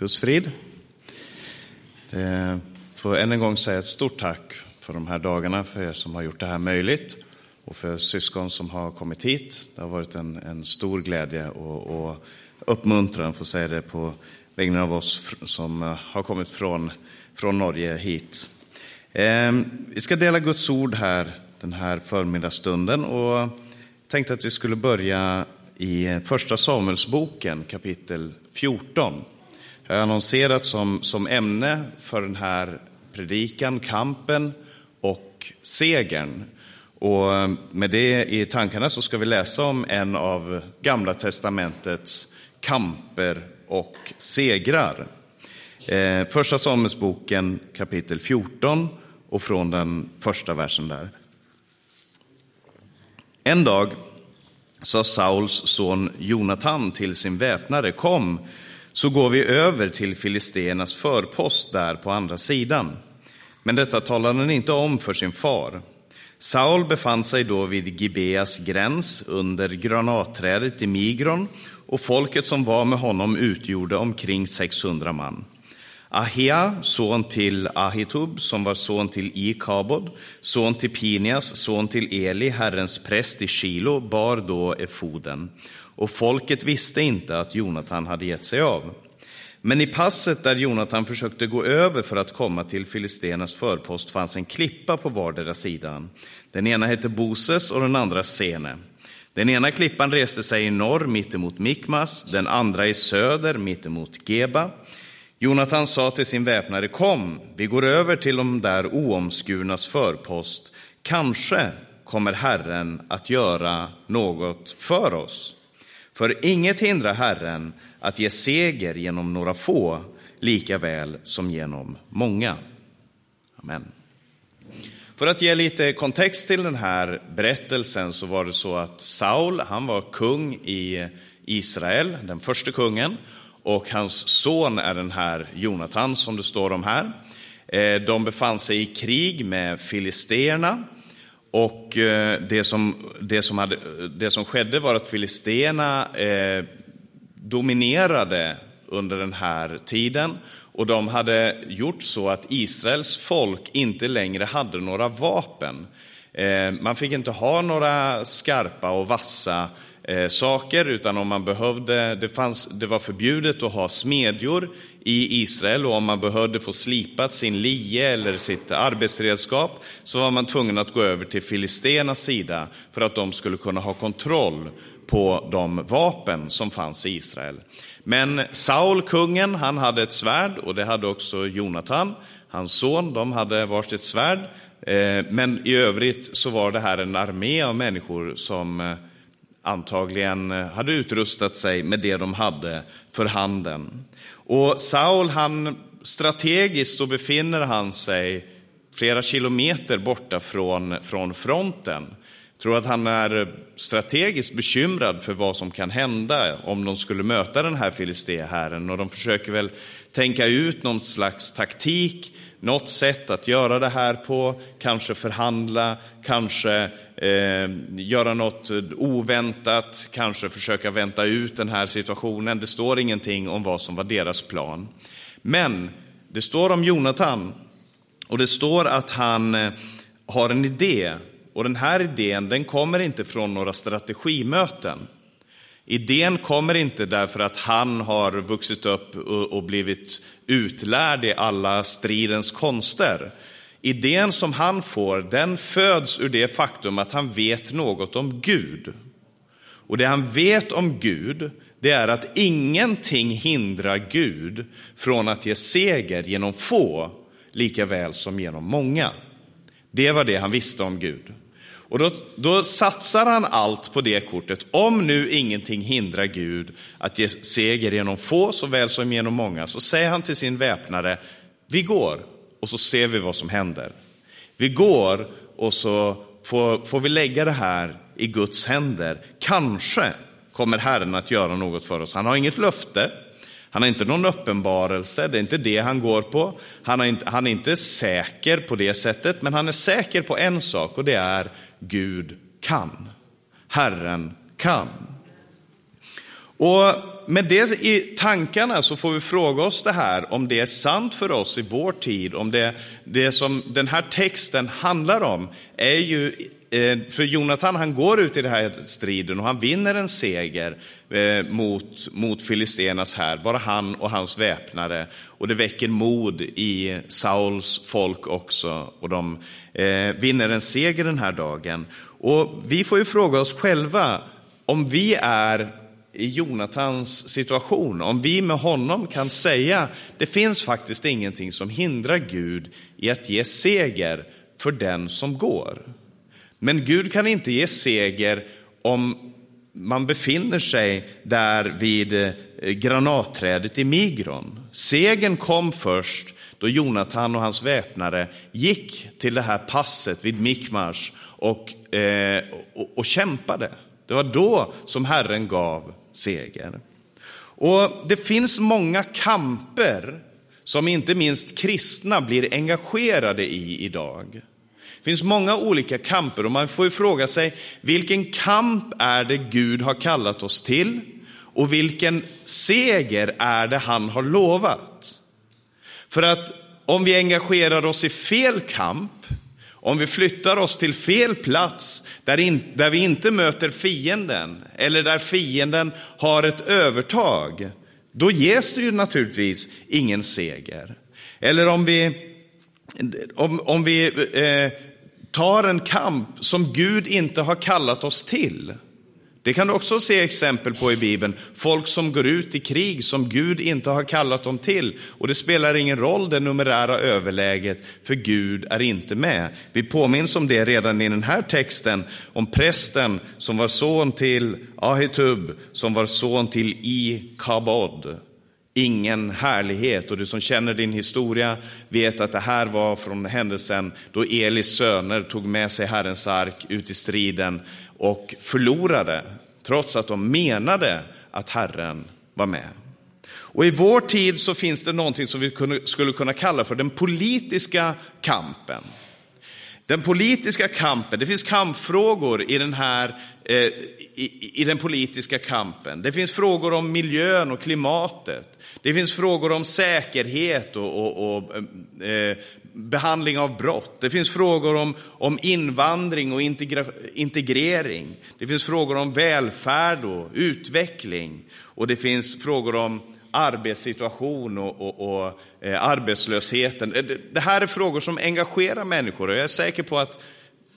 Guds frid. Jag får än en gång säga ett stort tack för de här dagarna, för er som har gjort det här möjligt och för syskon som har kommit hit. Det har varit en, en stor glädje och, och uppmuntran, får säga det, på vägnar av oss som eh, har kommit från, från Norge hit. Eh, vi ska dela Guds ord här den här förmiddagsstunden och tänkte att vi skulle börja i eh, Första Samuelsboken kapitel 14. Jag har annonserat som, som ämne för den här predikan kampen och segern. Och eh, med det i tankarna så ska vi läsa om en av Gamla testamentets kamper och segrar. Eh, första Samuelsboken kapitel 14 och från den första versen där. En dag sa Sauls son Jonatan till sin väpnare, kom, så går vi över till filisternas förpost där på andra sidan. Men detta talade han inte om för sin far. Saul befann sig då vid Gibeas gräns under granatträdet i Migron och folket som var med honom utgjorde omkring 600 man. Ahia, son till Ahitub, som var son till Ikabod, son till Pinias, son till Eli, Herrens präst i Shilo, bar då efoden. Och folket visste inte att Jonatan hade gett sig av. Men i passet där Jonatan försökte gå över för att komma till filisternas förpost fanns en klippa på vardera sidan. Den ena hette Boses och den andra Sene. Den ena klippan reste sig i norr mittemot Mikmas, den andra i söder mittemot Geba. Jonatan sa till sin väpnare, kom, vi går över till de där oomskurnas förpost. Kanske kommer Herren att göra något för oss. För inget hindrar Herren att ge seger genom några få, lika väl som genom många. Amen. För att ge lite kontext till den här berättelsen så var det så att Saul, han var kung i Israel, den första kungen, och hans son är den här Jonatan som det står om här. Eh, de befann sig i krig med filisterna och eh, det som, det som, hade, det som skedde var att filisterna eh, dominerade under den här tiden och de hade gjort så att Israels folk inte längre hade några vapen. Eh, man fick inte ha några skarpa och vassa eh, saker, utan om man behövde, det, fanns, det var förbjudet att ha smedjor i Israel och om man behövde få slipat sin lie eller sitt arbetsredskap så var man tvungen att gå över till filisternas sida för att de skulle kunna ha kontroll på de vapen som fanns i Israel. Men Saul, kungen, han hade ett svärd och det hade också Jonatan, hans son. De hade varsitt svärd. Eh, men i övrigt så var det här en armé av människor som eh, antagligen eh, hade utrustat sig med det de hade för handen. Och Saul, han strategiskt så befinner han sig flera kilometer borta från, från fronten. Jag tror att han är strategiskt bekymrad för vad som kan hända om de skulle möta den här filisteherren Och de försöker väl tänka ut någon slags taktik, något sätt att göra det här på, kanske förhandla, kanske eh, göra något oväntat, kanske försöka vänta ut den här situationen. Det står ingenting om vad som var deras plan. Men det står om Jonathan och det står att han eh, har en idé. Och den här idén den kommer inte från några strategimöten. Idén kommer inte därför att han har vuxit upp och blivit utlärd i alla stridens konster. Idén som han får, den föds ur det faktum att han vet något om Gud. Och det han vet om Gud, det är att ingenting hindrar Gud från att ge seger genom få, lika väl som genom många. Det var det han visste om Gud. Och då, då satsar han allt på det kortet. Om nu ingenting hindrar Gud att ge seger genom få såväl som genom många, så säger han till sin väpnare, vi går och så ser vi vad som händer. Vi går och så får, får vi lägga det här i Guds händer. Kanske kommer Herren att göra något för oss. Han har inget löfte, han har inte någon uppenbarelse, det är inte det han går på. Han, inte, han är inte säker på det sättet, men han är säker på en sak och det är Gud kan. Herren kan. Och med det i tankarna så får vi fråga oss det här, om det är sant för oss i vår tid, om det, det som den här texten handlar om är ju Eh, för Jonathan han går ut i den här striden och han vinner en seger eh, mot, mot filisternas här, bara han och hans väpnare. Och det väcker mod i Sauls folk också och de eh, vinner en seger den här dagen. Och vi får ju fråga oss själva om vi är i Jonatans situation, om vi med honom kan säga det finns faktiskt ingenting som hindrar Gud i att ge seger för den som går. Men Gud kan inte ge seger om man befinner sig där vid eh, granatträdet i Migron. Segern kom först då Jonathan och hans väpnare gick till det här passet vid Mikmars och, eh, och, och kämpade. Det var då som Herren gav seger. Och det finns många kamper som inte minst kristna blir engagerade i idag. Det finns många olika kamper och man får ju fråga sig vilken kamp är det Gud har kallat oss till och vilken seger är det han har lovat? För att om vi engagerar oss i fel kamp om vi flyttar oss till fel plats där, in, där vi inte möter fienden eller där fienden har ett övertag, då ges det ju naturligtvis ingen seger. Eller om vi, om, om vi eh, tar en kamp som Gud inte har kallat oss till. Det kan du också se exempel på i Bibeln. Folk som går ut i krig som Gud inte har kallat dem till. Och det spelar ingen roll det numerära överläget, för Gud är inte med. Vi påminns om det redan i den här texten, om prästen som var son till Ahitub, som var son till Ikabod. Ingen härlighet. Och du som känner din historia vet att det här var från händelsen då Elis söner tog med sig Herrens ark ut i striden och förlorade, trots att de menade att Herren var med. Och i vår tid så finns det någonting som vi skulle kunna kalla för den politiska kampen. Den politiska kampen, det finns kampfrågor i den här Eh, i, i, den politiska kampen. Det finns frågor om miljön och klimatet. Det finns frågor om säkerhet och, och, och eh, eh, behandling av brott. Det finns frågor om, om invandring och integra, integrering. Det finns frågor om välfärd och utveckling. Och det finns frågor om arbetssituation och, och, och eh, arbetslösheten. Eh, det, det här är frågor som engagerar människor och jag är säker på att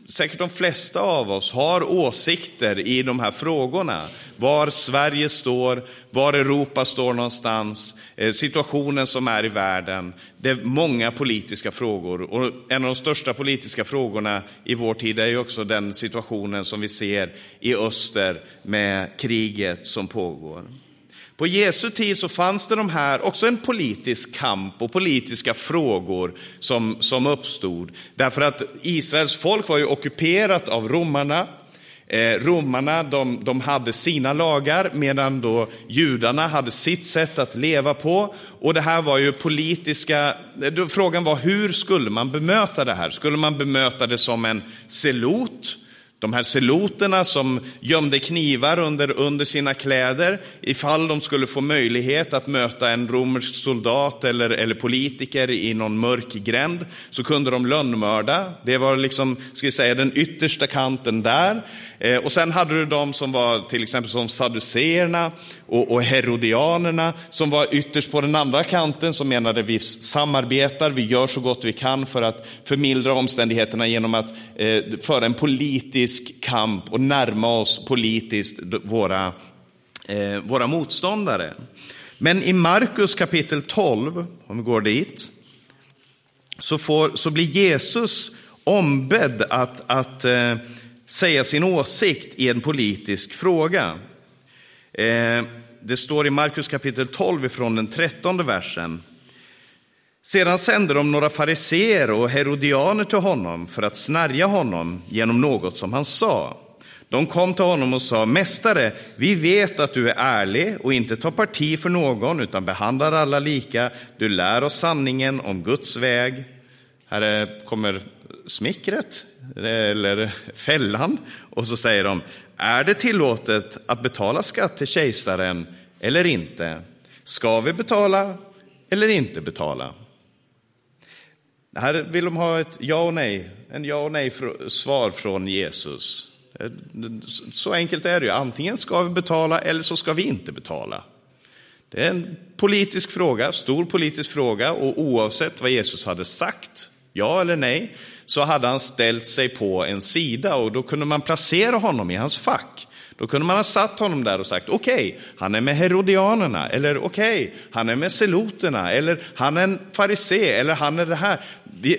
säkert de flesta av oss har åsikter i de här frågorna. Var Sverige står, var Europa står någonstans, eh, situationen som är i världen. Det är många politiska frågor och en av de största politiska frågorna i vår tid är ju också den situationen som vi ser i öster med kriget som pågår. På Jesu tid så fanns det de här, också en politisk kamp och politiska frågor som, som uppstod. Därför att Israels folk var ju ockuperat av romarna. Eh, romarna de, de hade sina lagar medan då judarna hade sitt sätt att leva på. Och det här var ju politiska, eh, frågan var hur skulle man bemöta det här? Skulle man bemöta det som en selot? De här seloterna som gömde knivar under, under sina kläder ifall de skulle få möjlighet att möta en romersk soldat eller, eller politiker i någon mörk gränd så kunde de lönnmörda. Det var liksom, ska vi säga, den yttersta kanten där. Eh, och sen hade du de som var till exempel som saduceerna och, och herodianerna som var ytterst på den andra kanten som menade vi samarbetar, vi gör så gott vi kan för att förmildra omständigheterna genom att eh, föra en politisk kamp och närma oss politiskt våra, eh, våra motståndare. Men i Markus kapitel 12, om vi går dit, så, får, så blir Jesus ombedd att, att eh, säga sin åsikt i en politisk fråga. Eh, det står i Markus kapitel 12 från den trettonde versen. Sedan sände de några fariseer och herodianer till honom för att snärja honom genom något som han sa. De kom till honom och sa, Mästare, vi vet att du är ärlig och inte tar parti för någon utan behandlar alla lika. Du lär oss sanningen om Guds väg. Här kommer smickret eller fällan och så säger de, är det tillåtet att betala skatt till kejsaren eller inte? Ska vi betala eller inte betala? Här vill de ha ett ja och nej, en ja och nej svar från Jesus. Så enkelt är det ju. Antingen ska vi betala eller så ska vi inte betala. Det är en politisk fråga, stor politisk fråga och oavsett vad Jesus hade sagt, ja eller nej, så hade han ställt sig på en sida och då kunde man placera honom i hans fack. Då kunde man ha satt honom där och sagt, okej, okay, han är med herodianerna, eller okej, okay, han är med seloterna, eller han är en farisé, eller han är det här.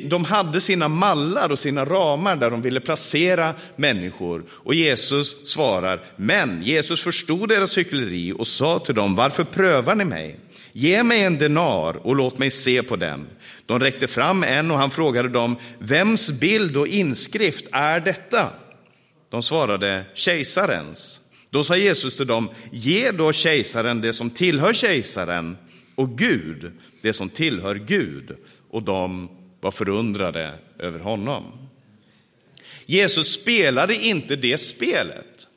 De hade sina mallar och sina ramar där de ville placera människor. Och Jesus svarar, men Jesus förstod deras hyckleri och sa till dem, varför prövar ni mig? Ge mig en denar och låt mig se på den. De räckte fram en och han frågade dem, vems bild och inskrift är detta? De svarade kejsarens. Då sa Jesus till dem, ge då kejsaren det som tillhör kejsaren och Gud det som tillhör Gud. Och de var förundrade över honom. Jesus spelade inte det spelet.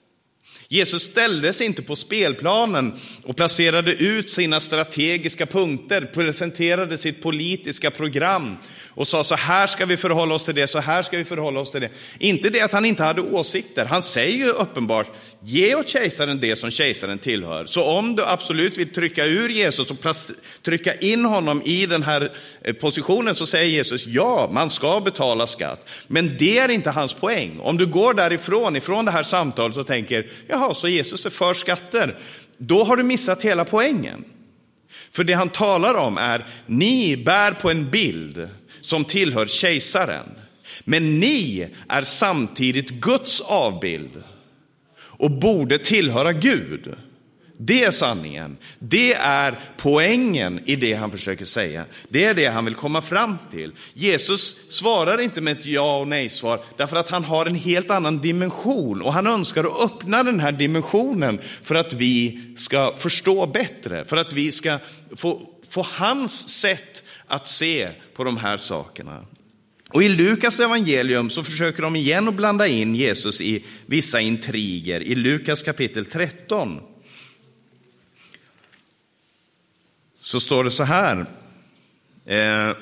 Jesus ställde sig inte på spelplanen och placerade ut sina strategiska punkter, presenterade sitt politiska program och sa så här ska vi förhålla oss till det, så här ska vi förhålla oss till det. Inte det att han inte hade åsikter, han säger ju uppenbart, ge åt kejsaren det som kejsaren tillhör. Så om du absolut vill trycka ur Jesus och trycka in honom i den här eh, positionen så säger Jesus, ja, man ska betala skatt. Men det är inte hans poäng. Om du går därifrån, ifrån det här samtalet och tänker, jaha, så Jesus är för skatter, då har du missat hela poängen. För det han talar om är, ni bär på en bild som tillhör kejsaren. Men ni är samtidigt Guds avbild och borde tillhöra Gud. Det är sanningen. Det är poängen i det han försöker säga. Det är det han vill komma fram till. Jesus svarar inte med ett ja och nej-svar därför att han har en helt annan dimension och han önskar att öppna den här dimensionen för att vi ska förstå bättre, för att vi ska få, få hans sätt att se på de här sakerna. Och i Lukas evangelium så försöker de igen att blanda in Jesus i vissa intriger. I Lukas kapitel 13 så står det så här eh,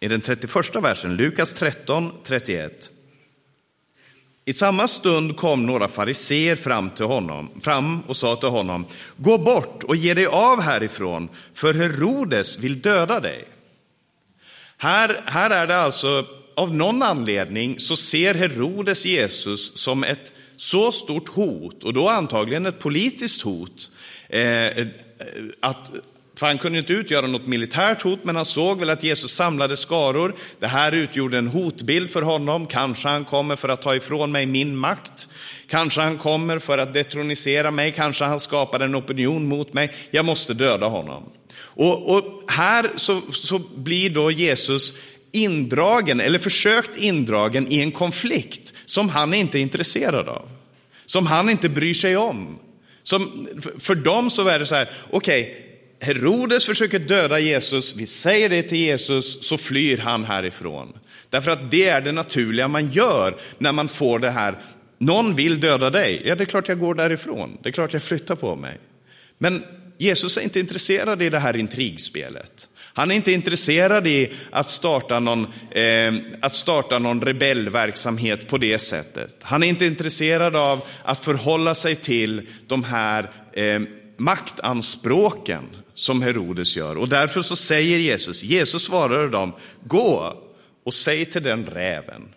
i den 31 versen, Lukas 13, 31. I samma stund kom några fariseer fram, till honom, fram och sa till honom, gå bort och ge dig av härifrån, för Herodes vill döda dig. Här, här är det alltså, av någon anledning så ser Herodes Jesus som ett så stort hot, och då antagligen ett politiskt hot, eh, eh att för han kunde inte utgöra något militärt hot, men han såg väl att Jesus samlade skaror. Det här utgjorde en hotbild för honom. Kanske han kommer för att ta ifrån mig min makt. Kanske han kommer för att detronisera mig. Kanske han skapar en opinion mot mig. Jag måste döda honom. Och, och här så, så blir då Jesus indragen, eller försökt indragen i en konflikt som han inte är intresserad av. Som han inte bryr sig om. Som, för dem så är det så här, okej, okay, Herodes försöker döda Jesus, vi säger det till Jesus, så flyr han härifrån. Därför att det är det naturliga man gör när man får det här, någon vill döda dig, ja det är klart jag går därifrån, det är klart jag flyttar på mig. Men Jesus är inte intresserad i det här intrigspelet. Han är inte intresserad i att starta någon, eh, att starta någon rebellverksamhet på det sättet. Han är inte intresserad av att förhålla sig till de här eh, maktanspråken som Herodes gör. Och därför så säger Jesus, Jesus svarade dem, gå och säg till den räven.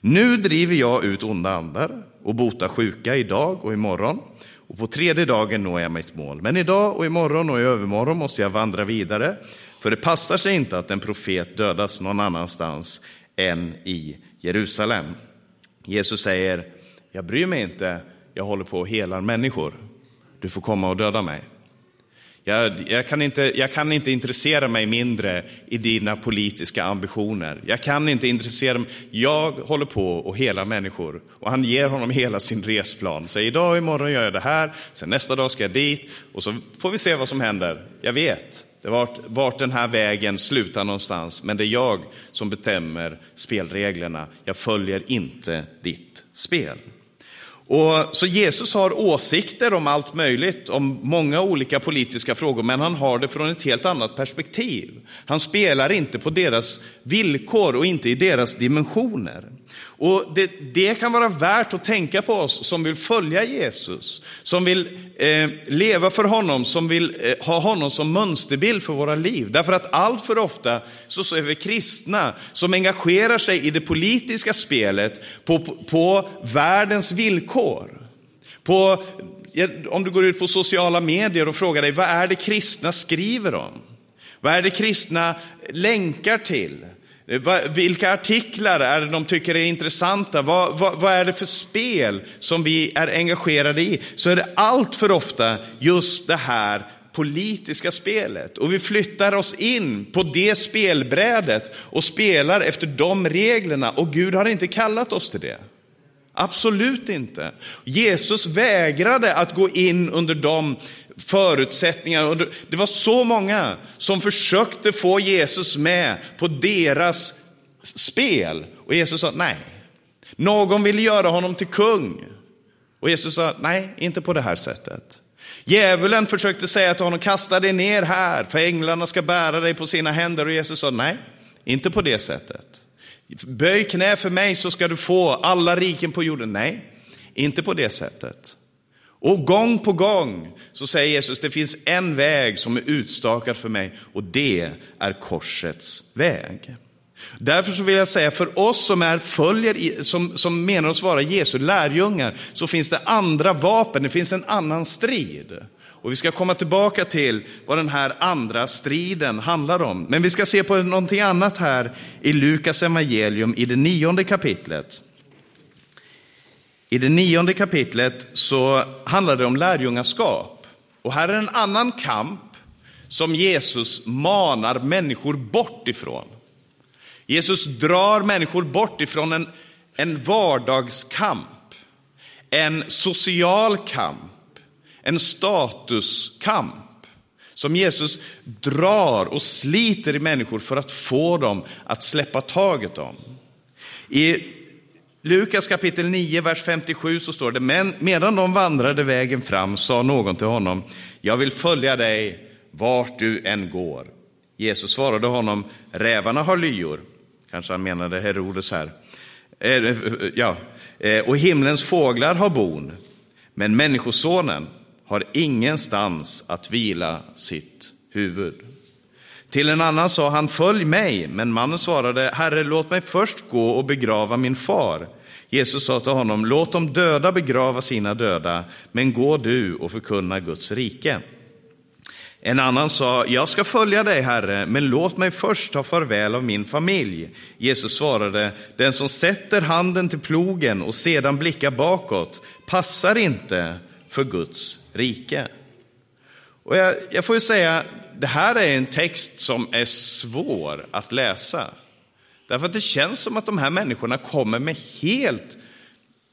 Nu driver jag ut onda andar och botar sjuka idag och imorgon och på tredje dagen når jag mitt mål. Men idag och imorgon och i övermorgon måste jag vandra vidare, för det passar sig inte att en profet dödas någon annanstans än i Jerusalem. Jesus säger, jag bryr mig inte, jag håller på och helar människor. Du får komma och döda mig. Jag, jag, kan inte, jag kan inte intressera mig mindre i dina politiska ambitioner. Jag kan inte intressera mig. Jag håller på och hela människor. Och han ger honom hela sin resplan. Så idag och imorgon gör jag det här, sen nästa dag ska jag dit och så får vi se vad som händer. Jag vet det vart, vart den här vägen slutar någonstans, men det är jag som bestämmer spelreglerna. Jag följer inte ditt spel. Och, så Jesus har åsikter om allt möjligt, om många olika politiska frågor, men han har det från ett helt annat perspektiv. Han spelar inte på deras villkor och inte i deras dimensioner. Och det, det kan vara värt att tänka på oss som vill följa Jesus, som vill eh, leva för honom, som vill eh, ha honom som mönsterbild för våra liv. Därför att allt för ofta så, så är vi kristna som engagerar sig i det politiska spelet på, på, på världens villkor. På, om du går ut på sociala medier och frågar dig, vad är det kristna skriver om? Vad är det kristna länkar till? Eh, vilka artiklar är det de tycker är intressanta? Vad, vad, vad, är det för spel som vi är engagerade i? Så är det allt för ofta just det här politiska spelet. Och vi flyttar oss in på det spelbrädet och spelar efter de reglerna. Och Gud har inte kallat oss till det. Absolut inte. Jesus vägrade att gå in under de förutsättningar. Det var så många som försökte få Jesus med på deras spel. Och Jesus sa nej. Någon ville göra honom till kung. Och Jesus sa nej, inte på det här sättet. Djävulen försökte säga till honom, kasta dig ner här, för änglarna ska bära dig på sina händer. Och Jesus sa nej, inte på det sättet. Böj knä för mig så ska du få alla riken på jorden. Nej, inte på det sättet. Och gång på gång så säger Jesus, det finns en väg som är utstakad för mig och det är korsets väg. Därför så vill jag säga, för oss som, är följer, som, som menar oss vara Jesu lärjungar, så finns det andra vapen, det finns en annan strid. Och vi ska komma tillbaka till vad den här andra striden handlar om. Men vi ska se på någonting annat här i Lukas evangelium i det nionde kapitlet. I det nionde kapitlet så handlar det om lärjungaskap. Och här är en annan kamp som Jesus manar människor bort ifrån. Jesus drar människor bort ifrån en, en vardagskamp, en social kamp, en statuskamp som Jesus drar och sliter i människor för att få dem att släppa taget om. I Lukas kapitel 9, vers 57 så står det, men medan de vandrade vägen fram sa någon till honom, jag vill följa dig vart du än går. Jesus svarade honom, rävarna har lyor, kanske han menade Herodes här, eh, eh, ja, eh, och himlens fåglar har bon, men människosonen har ingenstans att vila sitt huvud. Till en annan sa han, följ mig, men mannen svarade, Herre, låt mig först gå och begrava min far. Jesus sa till honom, låt de döda begrava sina döda, men gå du och förkunna Guds rike. En annan sa, jag ska följa dig, Herre, men låt mig först ta farväl av min familj. Jesus svarade, den som sätter handen till plogen och sedan blickar bakåt passar inte för Guds rike. Och jag, jag får ju säga, det här är en text som är svår att läsa. Därför att det känns som att de här människorna kommer med helt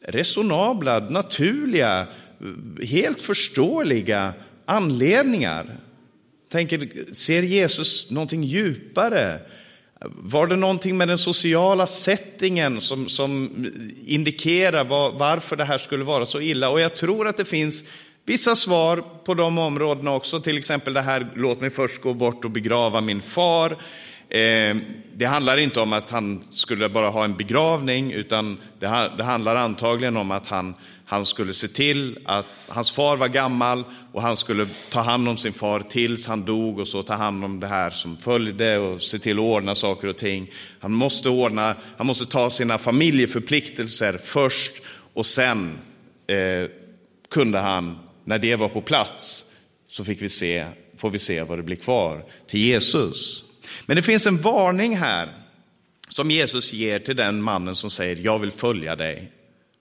resonabla, naturliga, helt förståeliga anledningar. Tänker, ser Jesus någonting djupare? Var det någonting med den sociala settingen som, som indikerar var, varför det här skulle vara så illa? Och jag tror att det finns vissa svar på de områdena också, till exempel det här, låt mig först gå bort och begrava min far. Eh, det handlar inte om att han skulle bara ha en begravning, utan det, det handlar antagligen om att han, han skulle se till att hans far var gammal och han skulle ta hand om sin far tills han dog och så ta hand om det här som följde och se till att ordna saker och ting. Han måste ordna, han måste ta sina familjeförpliktelser först och sen eh, kunde han, när det var på plats, så fick vi se, får vi se vad det blir kvar till Jesus. Men det finns en varning här som Jesus ger till den mannen som säger, jag vill följa dig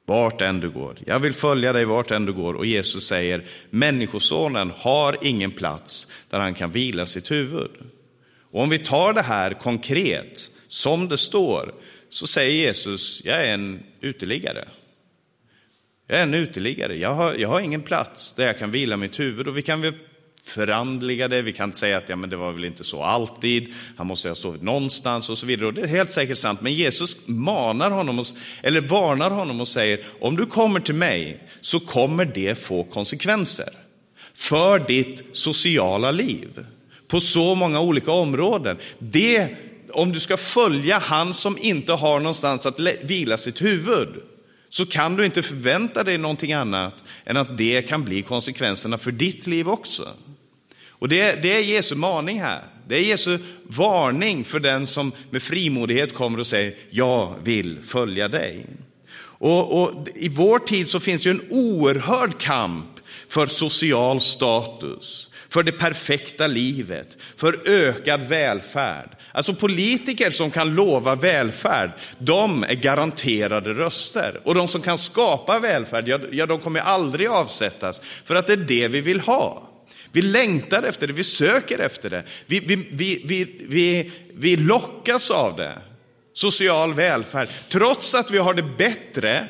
vart än du går. Jag vill följa dig vart än du går. Och Jesus säger, människosonen har ingen plats där han kan vila sitt huvud. Och om vi tar det här konkret, som det står, så säger Jesus, jag är en uteliggare. Jag är en uteliggare, jag har, jag har ingen plats där jag kan vila mitt huvud. Och vi kan väl förandligade. Vi kan inte säga att ja, men det var väl inte så alltid. Han måste ha sovit någonstans och så vidare. Och det är helt säkert sant. Men Jesus manar honom, och, eller varnar honom och säger, om du kommer till mig så kommer det få konsekvenser för ditt sociala liv på så många olika områden. Det, om du ska följa han som inte har någonstans att vila sitt huvud, så kan du inte förvänta dig någonting annat än att det kan bli konsekvenserna för ditt liv också. Och det, det är Jesu maning här. Det är Jesu varning för den som med frimodighet kommer och säger, jag vill följa dig. Och, och, I vår tid så finns ju en oerhörd kamp för social status, för det perfekta livet, för ökad välfärd. Alltså politiker som kan lova välfärd, de är garanterade röster. Och de som kan skapa välfärd, ja, ja de kommer aldrig avsättas, för att det är det vi vill ha. Vi längtar efter det, vi söker efter det, vi, vi, vi, vi, vi, vi lockas av det. Social välfärd, trots att vi har det bättre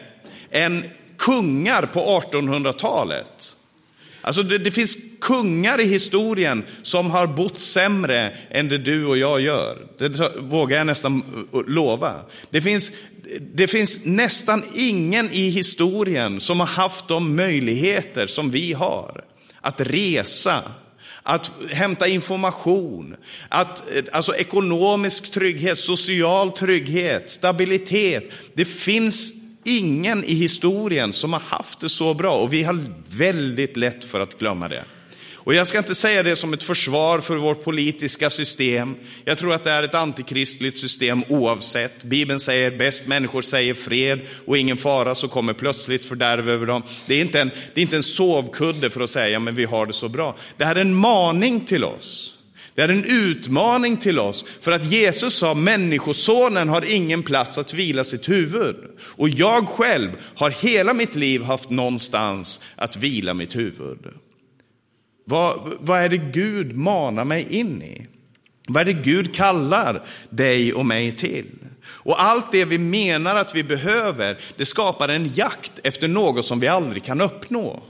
än kungar på 1800-talet. Alltså det, det, finns kungar i historien som har bott sämre än det du och jag gör. Det vågar jag nästan eh, lova. Det finns, det finns nästan ingen i historien som har haft de möjligheter som vi har. Att resa, att hämta information, att, eh, alltså ekonomisk trygghet, social trygghet, stabilitet. Det finns ingen i historien som har haft det så bra och vi har väldigt lätt för att glömma det. Och jag ska inte säga det som ett försvar för vårt politiska system. Jag tror att det är ett antikristligt system oavsett. Bibeln säger bäst människor säger fred och ingen fara så kommer plötsligt fördärv över dem. Det är inte en, det är inte en sovkudde för att säga men vi har det så bra. Det här är en maning till oss. Det är en utmaning till oss, för att Jesus sa människosonen har ingen plats att vila sitt huvud. Och jag själv har hela mitt liv haft någonstans att vila mitt huvud. Vad, vad är det Gud manar mig in i? Vad är det Gud kallar dig och mig till? Och allt det vi menar att vi behöver, det skapar en jakt efter något som vi aldrig kan uppnå.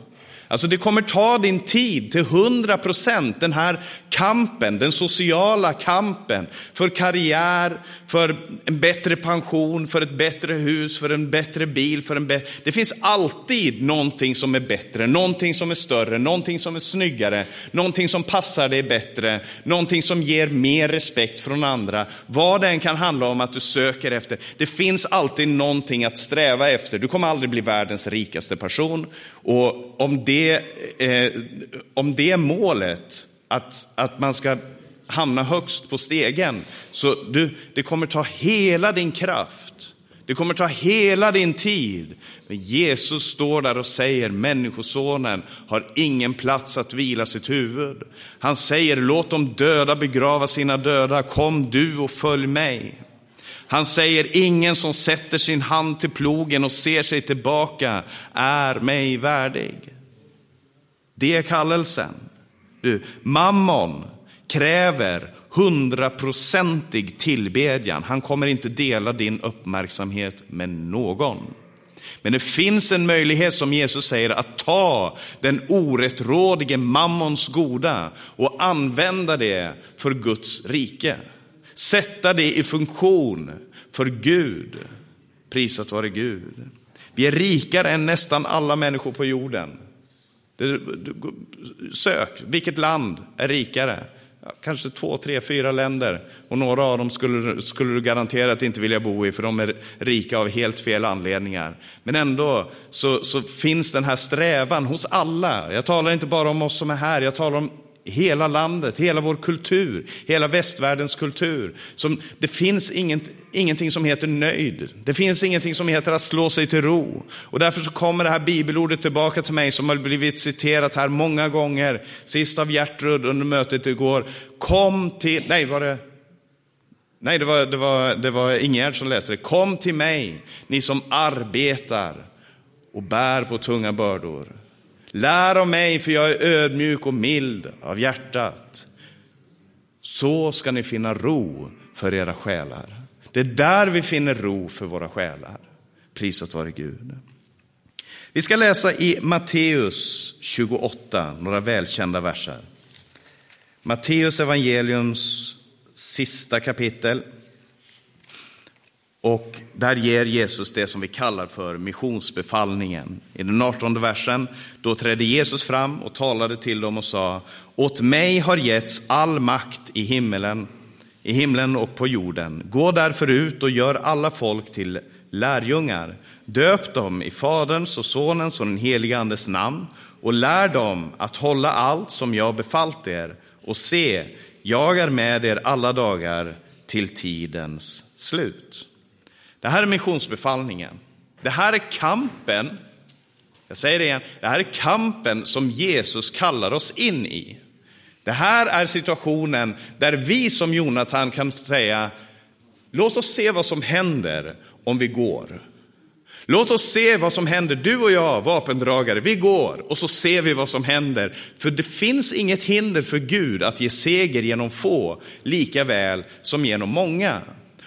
Alltså det kommer ta din tid till 100 procent, den här kampen, den sociala kampen för karriär, för en bättre pension, för ett bättre hus, för en bättre bil. För en bä det finns alltid någonting som är bättre, någonting som är större, någonting som är snyggare, någonting som passar dig bättre, någonting som ger mer respekt från andra. Vad det än kan handla om att du söker efter. Det finns alltid någonting att sträva efter. Du kommer aldrig bli världens rikaste person. Och om det, eh, om det är målet, att, att man ska hamna högst på stegen, så du, det kommer ta hela din kraft. Det kommer ta hela din tid. Men Jesus står där och säger, Människosonen har ingen plats att vila sitt huvud. Han säger, låt de döda begrava sina döda, kom du och följ mig. Han säger, ingen som sätter sin hand till plogen och ser sig tillbaka är mig värdig. Det är kallelsen. Du, mammon kräver hundraprocentig tillbedjan. Han kommer inte dela din uppmärksamhet med någon. Men det finns en möjlighet, som Jesus säger, att ta den orättrådige mammons goda och använda det för Guds rike. Sätta det i funktion för Gud. Prisat vare Gud. Vi är rikare än nästan alla människor på jorden. Sök, vilket land är rikare? kanske två, tre, fyra länder. Och några av dem skulle, skulle du garanterat inte vilja bo i, för de är rika av helt fel anledningar. Men ändå så, så finns den här strävan hos alla. Jag talar inte bara om oss som är här, jag talar om hela landet, hela vår kultur, hela västvärldens kultur. Som, det finns inget, ingenting som heter nöjd. Det finns ingenting som heter att slå sig till ro. Och därför så kommer det här bibelordet tillbaka till mig som har blivit citerat här många gånger. Sist av Gertrud under mötet igår. Kom till, nej var det Nej, det var, det var, det var Ingegerd som läste det. Kom till mig, ni som arbetar och bär på tunga bördor Lär av mig, för jag är ödmjuk och mild av hjärtat. Så ska ni finna ro för era själar. Det är där vi finner ro för våra själar. Prisat vare Gud. Vi ska läsa i Matteus 28, några välkända verser. Matteus evangeliums sista kapitel. Och där ger Jesus det som vi kallar för missionsbefallningen. I den 18 versen, då trädde Jesus fram och talade till dem och sa, åt mig har getts all makt i himmelen, i himlen och på jorden. Gå därför ut och gör alla folk till lärjungar. Döp dem i Faderns och Sonens och den helige Andes namn och lär dem att hålla allt som jag befallt er. Och se, jag är med er alla dagar till tidens slut. Det här är missionsbefallningen. Det här är kampen, jag säger det igen, det här är kampen som Jesus kallar oss in i. Det här är situationen där vi som Jonathan kan säga, låt oss se vad som händer om vi går. Låt oss se vad som händer, du och jag, vapendragare, vi går och så ser vi vad som händer. För det finns inget hinder för Gud att ge seger genom få, lika väl som genom många.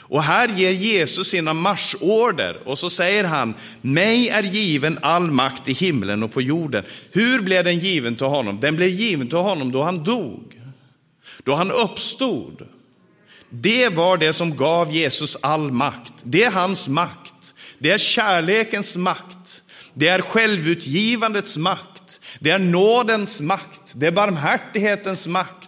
Och här ger Jesus sina marschorder och så säger han, mig är given all makt i himlen och på jorden. Hur blev den given till honom? Den blev given till honom då han dog, då han uppstod. Det var det som gav Jesus all makt. Det är hans makt. Det är kärlekens makt. Det är självutgivandets makt. Det är nådens makt. Det är barmhärtighetens makt.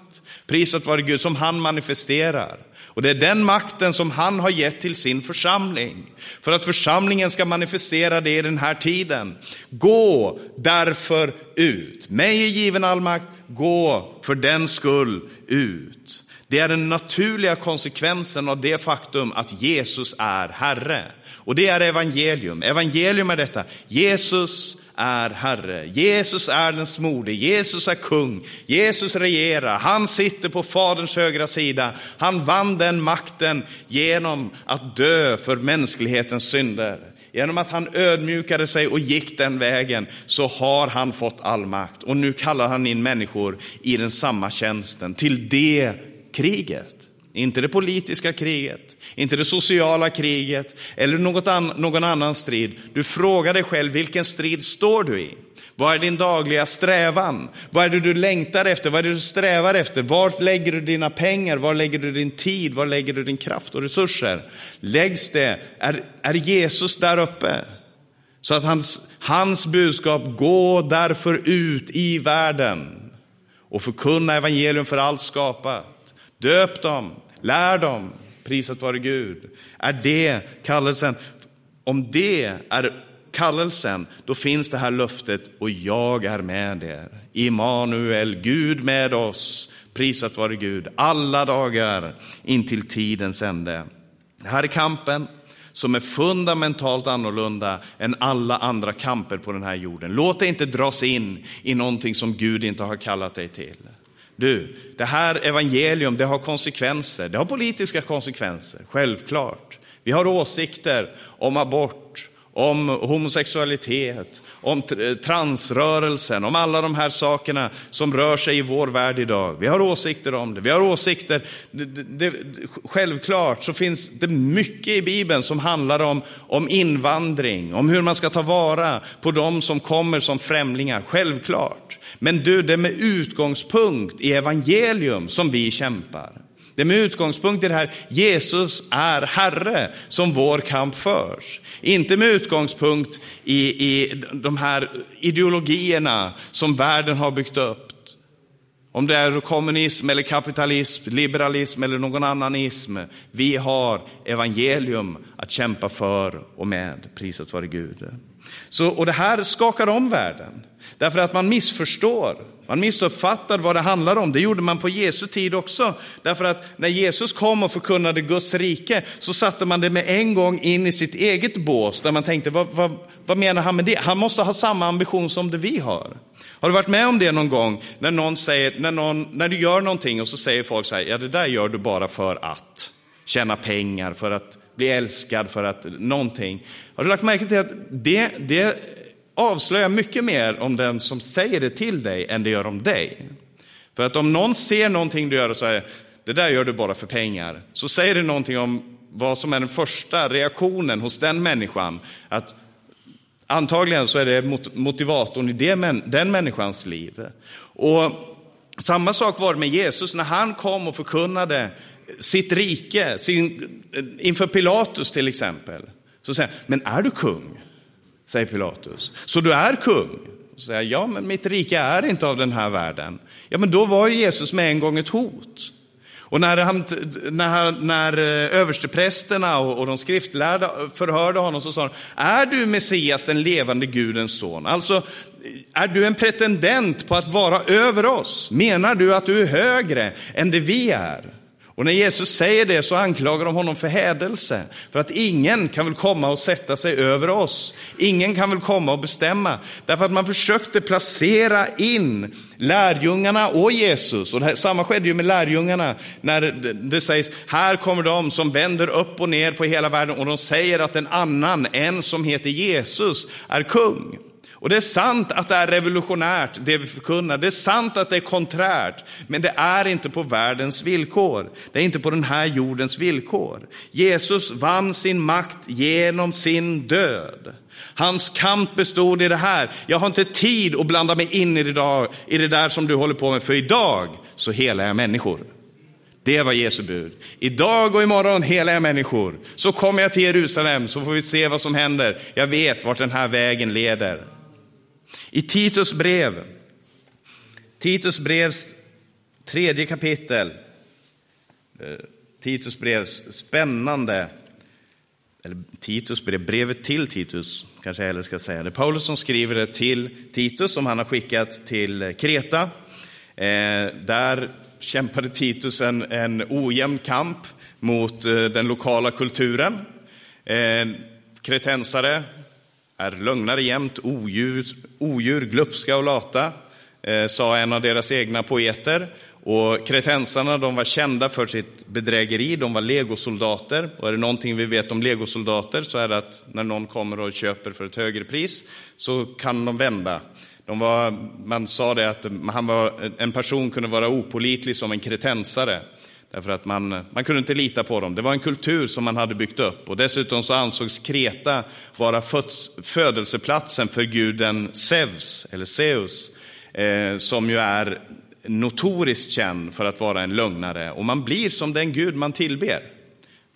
Prisat vare Gud som han manifesterar. Och det är den makten som han har gett till sin församling. För att församlingen ska manifestera det i den här tiden. Gå därför ut. Mig är given all makt. Gå för den skull ut. Det är den naturliga konsekvensen av det faktum att Jesus är Herre. Och det är evangelium. Evangelium är detta. Jesus är Herre. Jesus är den smorde. Jesus är kung. Jesus regerar. Han sitter på Faderns högra sida. Han vann den makten genom att dö för mänsklighetens synder. Genom att han ödmjukade sig och gick den vägen så har han fått all makt. Och nu kallar han in människor i den samma tjänsten, till det kriget. Inte det politiska kriget, inte det sociala kriget eller något an någon annan strid. Du frågar dig själv, vilken strid står du i? Vad är din dagliga strävan? Vad är det du längtar efter? Vad är det du strävar efter? Var lägger du dina pengar? Var lägger du din tid? Var lägger du din kraft och resurser? Läggs det? Är, är Jesus där uppe? Så att hans, hans budskap, gå därför ut i världen och förkunna evangelium för allt skapat. Döp dem, lär dem, prisat vare Gud. Är det kallelsen? Om det är kallelsen, då finns det här löftet och jag är med er. Immanuel, Gud med oss, prisat vare Gud, alla dagar intill tidens ände. Det här är kampen som är fundamentalt annorlunda än alla andra kamper på den här jorden. Låt dig inte dras in i någonting som Gud inte har kallat dig till. Du, det här evangelium, det har konsekvenser. Det har politiska konsekvenser, självklart. Vi har åsikter om abort, om homosexualitet, om transrörelsen, om alla de här sakerna som rör sig i vår värld idag. Vi har åsikter om det. Vi har åsikter, det, det, självklart så finns det mycket i Bibeln som handlar om, om invandring, om hur man ska ta vara på de som kommer som främlingar, självklart. Men du, det är med utgångspunkt i evangelium som vi kämpar. Det är med utgångspunkt i det här, Jesus är Herre, som vår kamp förs. Inte med utgångspunkt i, i de här ideologierna som världen har byggt upp. Om det är kommunism eller kapitalism, liberalism eller någon annan ism. Vi har evangelium att kämpa för och med, prisat vare Gud. Så, och det här skakar om världen, därför att man missförstår. Man missuppfattar vad det handlar om. Det gjorde man på Jesu tid också. Därför att när Jesus kom och förkunnade Guds rike så satte man det med en gång in i sitt eget bås där man tänkte, vad, vad, vad menar han med det? Han måste ha samma ambition som det vi har. Har du varit med om det någon gång när någon säger, när, någon, när du gör någonting och så säger folk så här, ja det där gör du bara för att tjäna pengar, för att bli älskad, för att någonting. Har du lagt märke till att det, det avslöjar mycket mer om den som säger det till dig än det gör om dig. För att om någon ser någonting du gör och säger, det där gör du bara för pengar, så säger det någonting om vad som är den första reaktionen hos den människan. Att antagligen så är det motivatorn i det, den människans liv. Och Samma sak var det med Jesus när han kom och förkunnade sitt rike sin, inför Pilatus till exempel. Så säger han, men är du kung? Säger Pilatus. Så du är kung? Och säger jag, ja men mitt rike är inte av den här världen. Ja men då var ju Jesus med en gång ett hot. Och när, han, när, när eh, översteprästerna och, och de skriftlärda förhörde honom så sa de, är du Messias, den levande Gudens son? Alltså, eh, är du en pretendent på att vara över oss? Menar du att du är högre än det vi är? Och när Jesus säger det så anklagar de honom för hädelse. För att ingen kan väl komma och sätta sig över oss. Ingen kan väl komma och bestämma. Därför att man försökte placera in lärjungarna och Jesus. Och det här, samma skedde ju med lärjungarna när det, det sägs, här kommer de som vänder upp och ner på hela världen och de säger att en annan, en som heter Jesus, är kung. Och det är sant att det är revolutionärt, det vi förkunnar. Det är sant att det är konträrt, men det är inte på världens villkor. Det är inte på den här jordens villkor. Jesus vann sin makt genom sin död. Hans kamp bestod i det här. Jag har inte tid att blanda mig in i det, där, i det där som du håller på med, för idag så helar jag människor. Det var Jesu bud. Idag och imorgon helar jag människor. Så kommer jag till Jerusalem så får vi se vad som händer. Jag vet vart den här vägen leder. I Titus brev, Titus brevs tredje kapitel, eh, Titus brevs spännande, eller Titus brev, brevet till Titus, kanske jag hellre ska säga. Det är Paulus som skriver det till Titus, som han har skickat till Kreta. Eh, där kämpade Titus en, en ojämn kamp mot eh, den lokala kulturen. Kretensare är lögnare jämt, odjur, odjur glupska och lata, eh, sa en av deras egna poeter. Och kretensarna de var kända för sitt bedrägeri, de var legosoldater. Och är det någonting vi vet om legosoldater så är det att när någon kommer och köper för ett högre pris så kan de vända. De var, man sa det att han var, en person kunde vara opolitlig som en kretensare. Därför att man, man kunde inte lita på dem. Det var en kultur som man hade byggt upp. Och dessutom så ansågs Kreta vara födelseplatsen för guden Zeus, eller Zeus, eh, som ju är notoriskt känd för att vara en lögnare. Och man blir som den gud man tillber.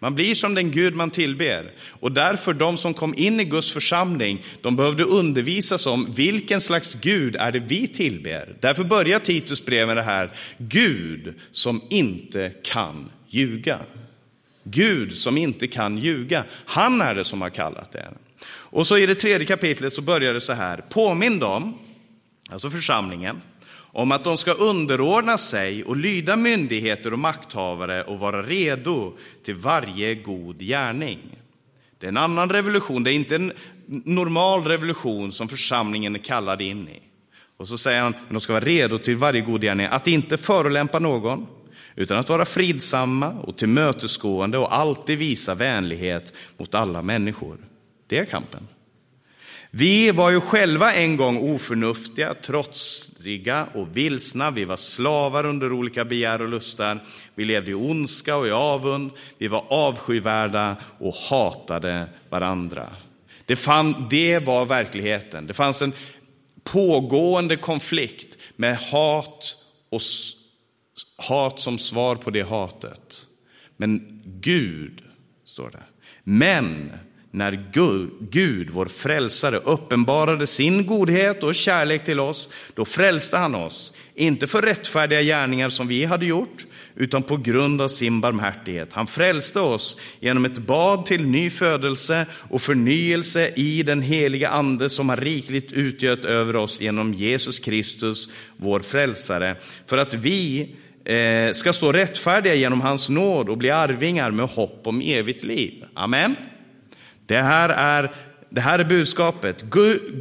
Man blir som den Gud man tillber. Och därför, de som kom in i Guds församling, de behövde undervisas om vilken slags Gud är det vi tillber. Därför börjar Titus brev med det här, Gud som inte kan ljuga. Gud som inte kan ljuga. Han är det som har kallat det. Och så i det tredje kapitlet så börjar det så här, påminn dem, alltså församlingen, om att de ska underordna sig och lyda myndigheter och makthavare och vara redo till varje god gärning. Det är en annan revolution, det är inte en normal revolution som församlingen är kallad in i. Och så säger han att de ska vara redo till varje god gärning, att inte förolämpa någon, utan att vara fridsamma och tillmötesgående och alltid visa vänlighet mot alla människor. Det är kampen. Vi var ju själva en gång oförnuftiga, trotsiga och vilsna. Vi var slavar under olika begär och lustar. Vi levde i ondska och i avund. Vi var avskyvärda och hatade varandra. Det, fann, det var verkligheten. Det fanns en pågående konflikt med hat och hat som svar på det hatet. Men Gud, står det. Men när Gud, vår frälsare, uppenbarade sin godhet och kärlek till oss, då frälste han oss, inte för rättfärdiga gärningar som vi hade gjort, utan på grund av sin barmhärtighet. Han frälste oss genom ett bad till ny födelse och förnyelse i den heliga Ande som har rikligt utgöt över oss genom Jesus Kristus, vår frälsare, för att vi eh, ska stå rättfärdiga genom hans nåd och bli arvingar med hopp om evigt liv. Amen. Det här är, det här är budskapet.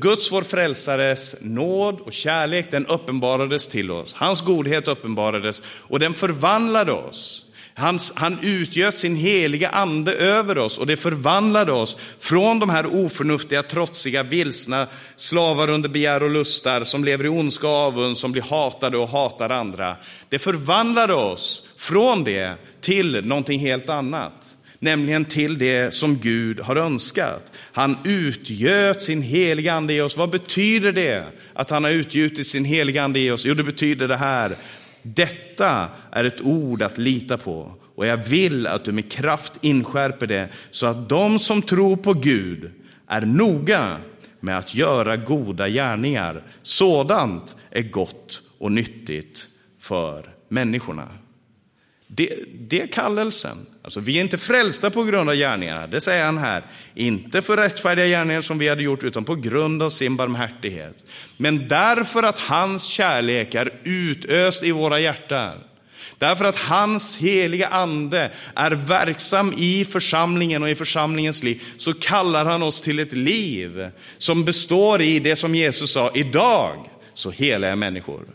Guds, vår frälsares nåd och kärlek, den uppenbarades till oss. Hans godhet uppenbarades och den förvandlade oss. Hans, han utgöt sin heliga ande över oss och det förvandlade oss från de här oförnuftiga, trotsiga, vilsna slavar under begär och lustar som lever i ondska och avund, som blir hatade och hatar andra. Det förvandlade oss från det till någonting helt annat nämligen till det som Gud har önskat. Han utgöt sin heliga ande i oss. Vad betyder det att han har utgjutit sin heliga ande i oss? Jo, det betyder det här. Detta är ett ord att lita på och jag vill att du med kraft inskärper det så att de som tror på Gud är noga med att göra goda gärningar. Sådant är gott och nyttigt för människorna. Det, det är kallelsen. Alltså, vi är inte frälsta på grund av gärningarna, det säger han här. Inte för rättfärdiga gärningar som vi hade gjort, utan på grund av sin barmhärtighet. Men därför att hans kärlek är utöst i våra hjärtan. Därför att hans heliga ande är verksam i församlingen och i församlingens liv, så kallar han oss till ett liv som består i det som Jesus sa, idag så heliga människor.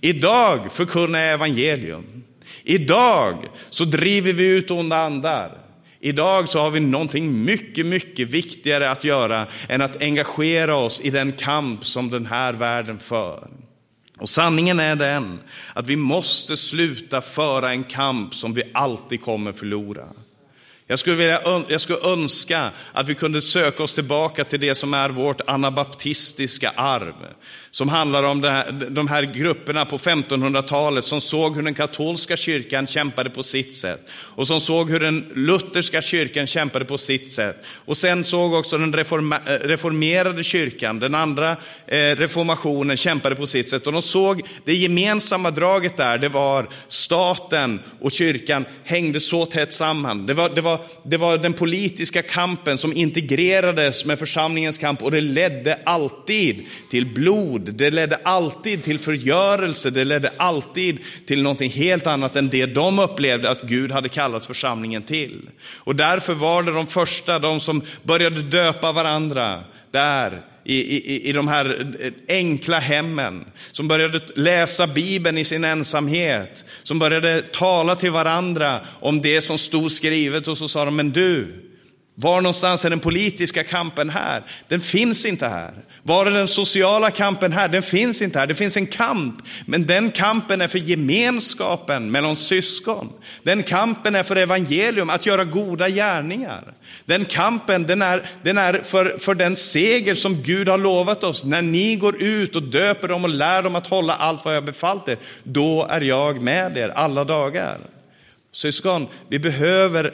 Idag förkunnar jag evangelium. Idag så driver vi ut onda andar. Idag så har vi någonting mycket, mycket viktigare att göra än att engagera oss i den kamp som den här världen för. Och sanningen är den att vi måste sluta föra en kamp som vi alltid kommer förlora. Jag skulle, vilja, jag skulle önska att vi kunde söka oss tillbaka till det som är vårt anabaptistiska arv. Som handlar om här, de här grupperna på 1500-talet som såg hur den katolska kyrkan kämpade på sitt sätt. Och som såg hur den lutherska kyrkan kämpade på sitt sätt. Och sen såg också den eh, reformerade kyrkan, den andra eh, reformationen, kämpade på sitt sätt. Och de såg det gemensamma draget där, det var staten och kyrkan hängde så tätt samman. Det var, det var, det var den politiska kampen som integrerades med församlingens kamp och det ledde alltid till blod det ledde alltid till förgörelse, det ledde alltid till någonting helt annat än det de upplevde att Gud hade kallat församlingen till. Och därför var det de första, de som började döpa varandra där i, i, i de här eh, enkla hemmen, som började läsa Bibeln i sin ensamhet, som började tala till varandra om det som stod skrivet och så sa de, men du, var någonstans är den politiska kampen här? Den finns inte här. Var är den sociala kampen här? Den finns inte här. Det finns en kamp, men den kampen är för gemenskapen mellan syskon. Den kampen är för evangelium, att göra goda gärningar. Den kampen den är, den är för, för den seger som Gud har lovat oss. När ni går ut och döper dem och lär dem att hålla allt vad jag befallt er, då är jag med er alla dagar. Syskon, vi behöver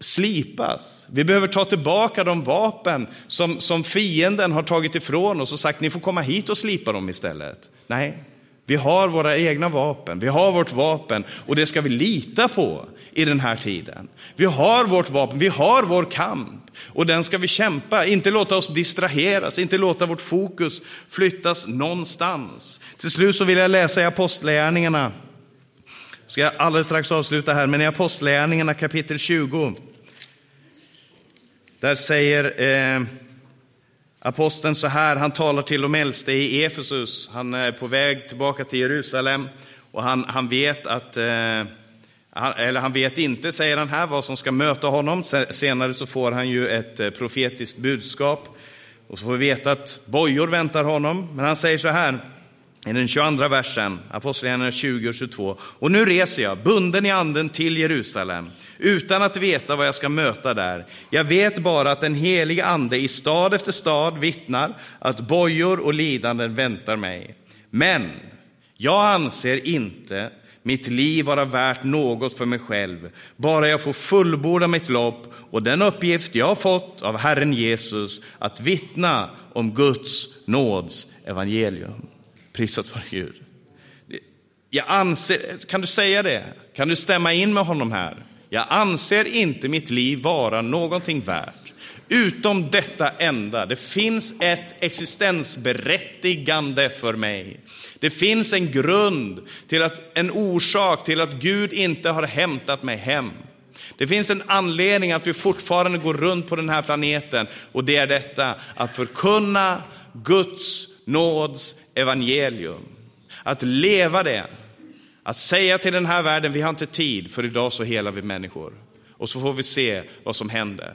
slipas. Vi behöver ta tillbaka de vapen som, som fienden har tagit ifrån oss och sagt ni får komma hit och slipa dem istället. Nej, vi har våra egna vapen, vi har vårt vapen och det ska vi lita på i den här tiden. Vi har vårt vapen, vi har vår kamp och den ska vi kämpa, inte låta oss distraheras, inte låta vårt fokus flyttas någonstans. Till slut så vill jag läsa i Apostlagärningarna ska jag alldeles strax avsluta här, men i Apostlagärningarna kapitel 20, där säger eh, aposteln så här, han talar till de äldste i Efesus, han är på väg tillbaka till Jerusalem och han, han vet att eh, eller han vet inte, säger han här, vad som ska möta honom. Senare så får han ju ett eh, profetiskt budskap och så får vi veta att bojor väntar honom. Men han säger så här, i den 22 versen, Apostlagärningarna 20 och 22. Och nu reser jag, bunden i anden, till Jerusalem, utan att veta vad jag ska möta där. Jag vet bara att den helige ande i stad efter stad vittnar att bojor och lidanden väntar mig. Men jag anser inte mitt liv vara värt något för mig själv, bara jag får fullborda mitt lopp och den uppgift jag har fått av Herren Jesus att vittna om Guds nåds evangelium. Prisat vare Gud. Jag anser, kan du säga det? Kan du stämma in med honom här? Jag anser inte mitt liv vara någonting värt, utom detta enda. Det finns ett existensberättigande för mig. Det finns en grund, till att, en orsak till att Gud inte har hämtat mig hem. Det finns en anledning att vi fortfarande går runt på den här planeten och det är detta, att förkunna Guds nåds evangelium. Att leva det. Att säga till den här världen, vi har inte tid, för idag så helar vi människor. Och så får vi se vad som händer.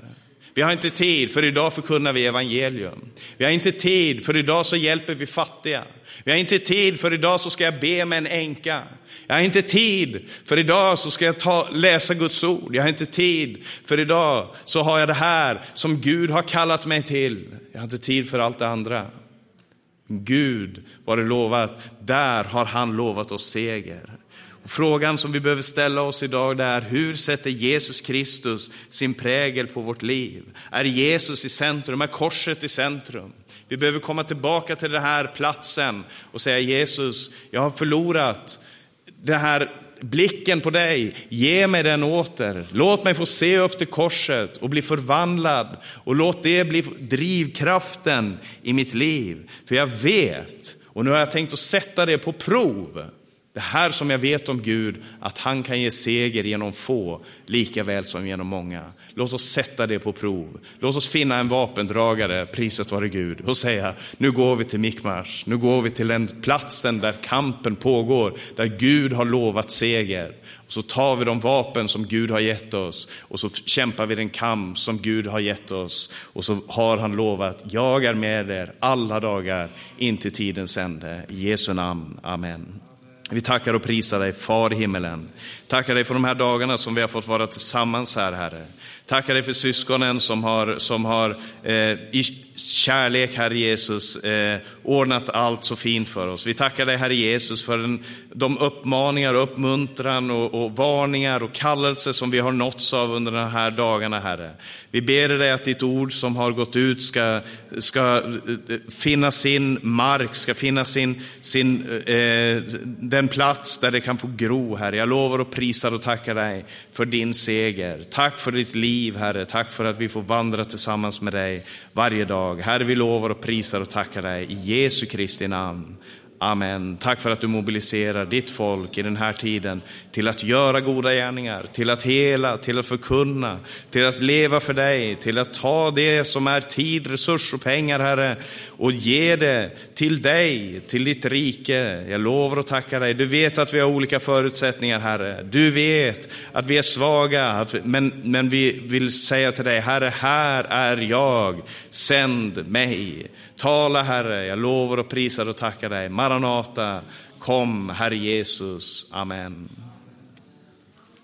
Vi har inte tid, för idag förkunnar vi evangelium. Vi har inte tid, för idag så hjälper vi fattiga. Vi har inte tid, för idag så ska jag be med en änka. Jag har inte tid, för idag så ska jag ta, läsa Guds ord. Jag har inte tid, för idag så har jag det här som Gud har kallat mig till. Jag har inte tid för allt det andra. Gud var det lovat, där har han lovat oss seger. Frågan som vi behöver ställa oss idag är, hur sätter Jesus Kristus sin prägel på vårt liv? Är Jesus i centrum? Är korset i centrum? Vi behöver komma tillbaka till den här platsen och säga Jesus, jag har förlorat den här blicken på dig, ge mig den åter. Låt mig få se upp till korset och bli förvandlad och låt det bli drivkraften i mitt liv. För jag vet, och nu har jag tänkt att sätta det på prov, det här som jag vet om Gud, att han kan ge seger genom få, lika väl som genom många. Låt oss sätta det på prov. Låt oss finna en vapendragare, priset vare Gud, och säga, nu går vi till Mikmars, nu går vi till den platsen där kampen pågår, där Gud har lovat seger. Och så tar vi de vapen som Gud har gett oss och så kämpar vi den kamp som Gud har gett oss. Och så har han lovat, jag är med er alla dagar in till tidens ände. I Jesu namn, Amen. Vi tackar och prisar dig, Far i himmelen. Tackar dig för de här dagarna som vi har fått vara tillsammans här, Herre. Tackar dig för syskonen som har, som har eh, i kärlek, Herre Jesus, eh, ordnat allt så fint för oss. Vi tackar dig, Herre Jesus, för den, de uppmaningar, uppmuntran och, och varningar och kallelser som vi har nåtts av under de här dagarna, Herre. Vi ber dig att ditt ord som har gått ut ska, ska eh, finna sin mark, ska finna sin, sin, eh, den plats där det kan få gro, Herre. Jag lovar och prisar och tackar dig för din seger. Tack för ditt liv, Herre. Tack för att vi får vandra tillsammans med dig varje dag. Herre, vi lovar och prisar och tackar dig i Jesu Kristi namn. Amen. Tack för att du mobiliserar ditt folk i den här tiden till att göra goda gärningar, till att hela, till att förkunna, till att leva för dig, till att ta det som är tid, resurs och pengar, Herre, och ge det till dig, till ditt rike. Jag lovar och tackar dig. Du vet att vi har olika förutsättningar, Herre. Du vet att vi är svaga, men, men vi vill säga till dig, Herre, här är jag, sänd mig. Tala, Herre, jag lovar och prisar och tackar dig. Maranata, kom, Herre Jesus. Amen.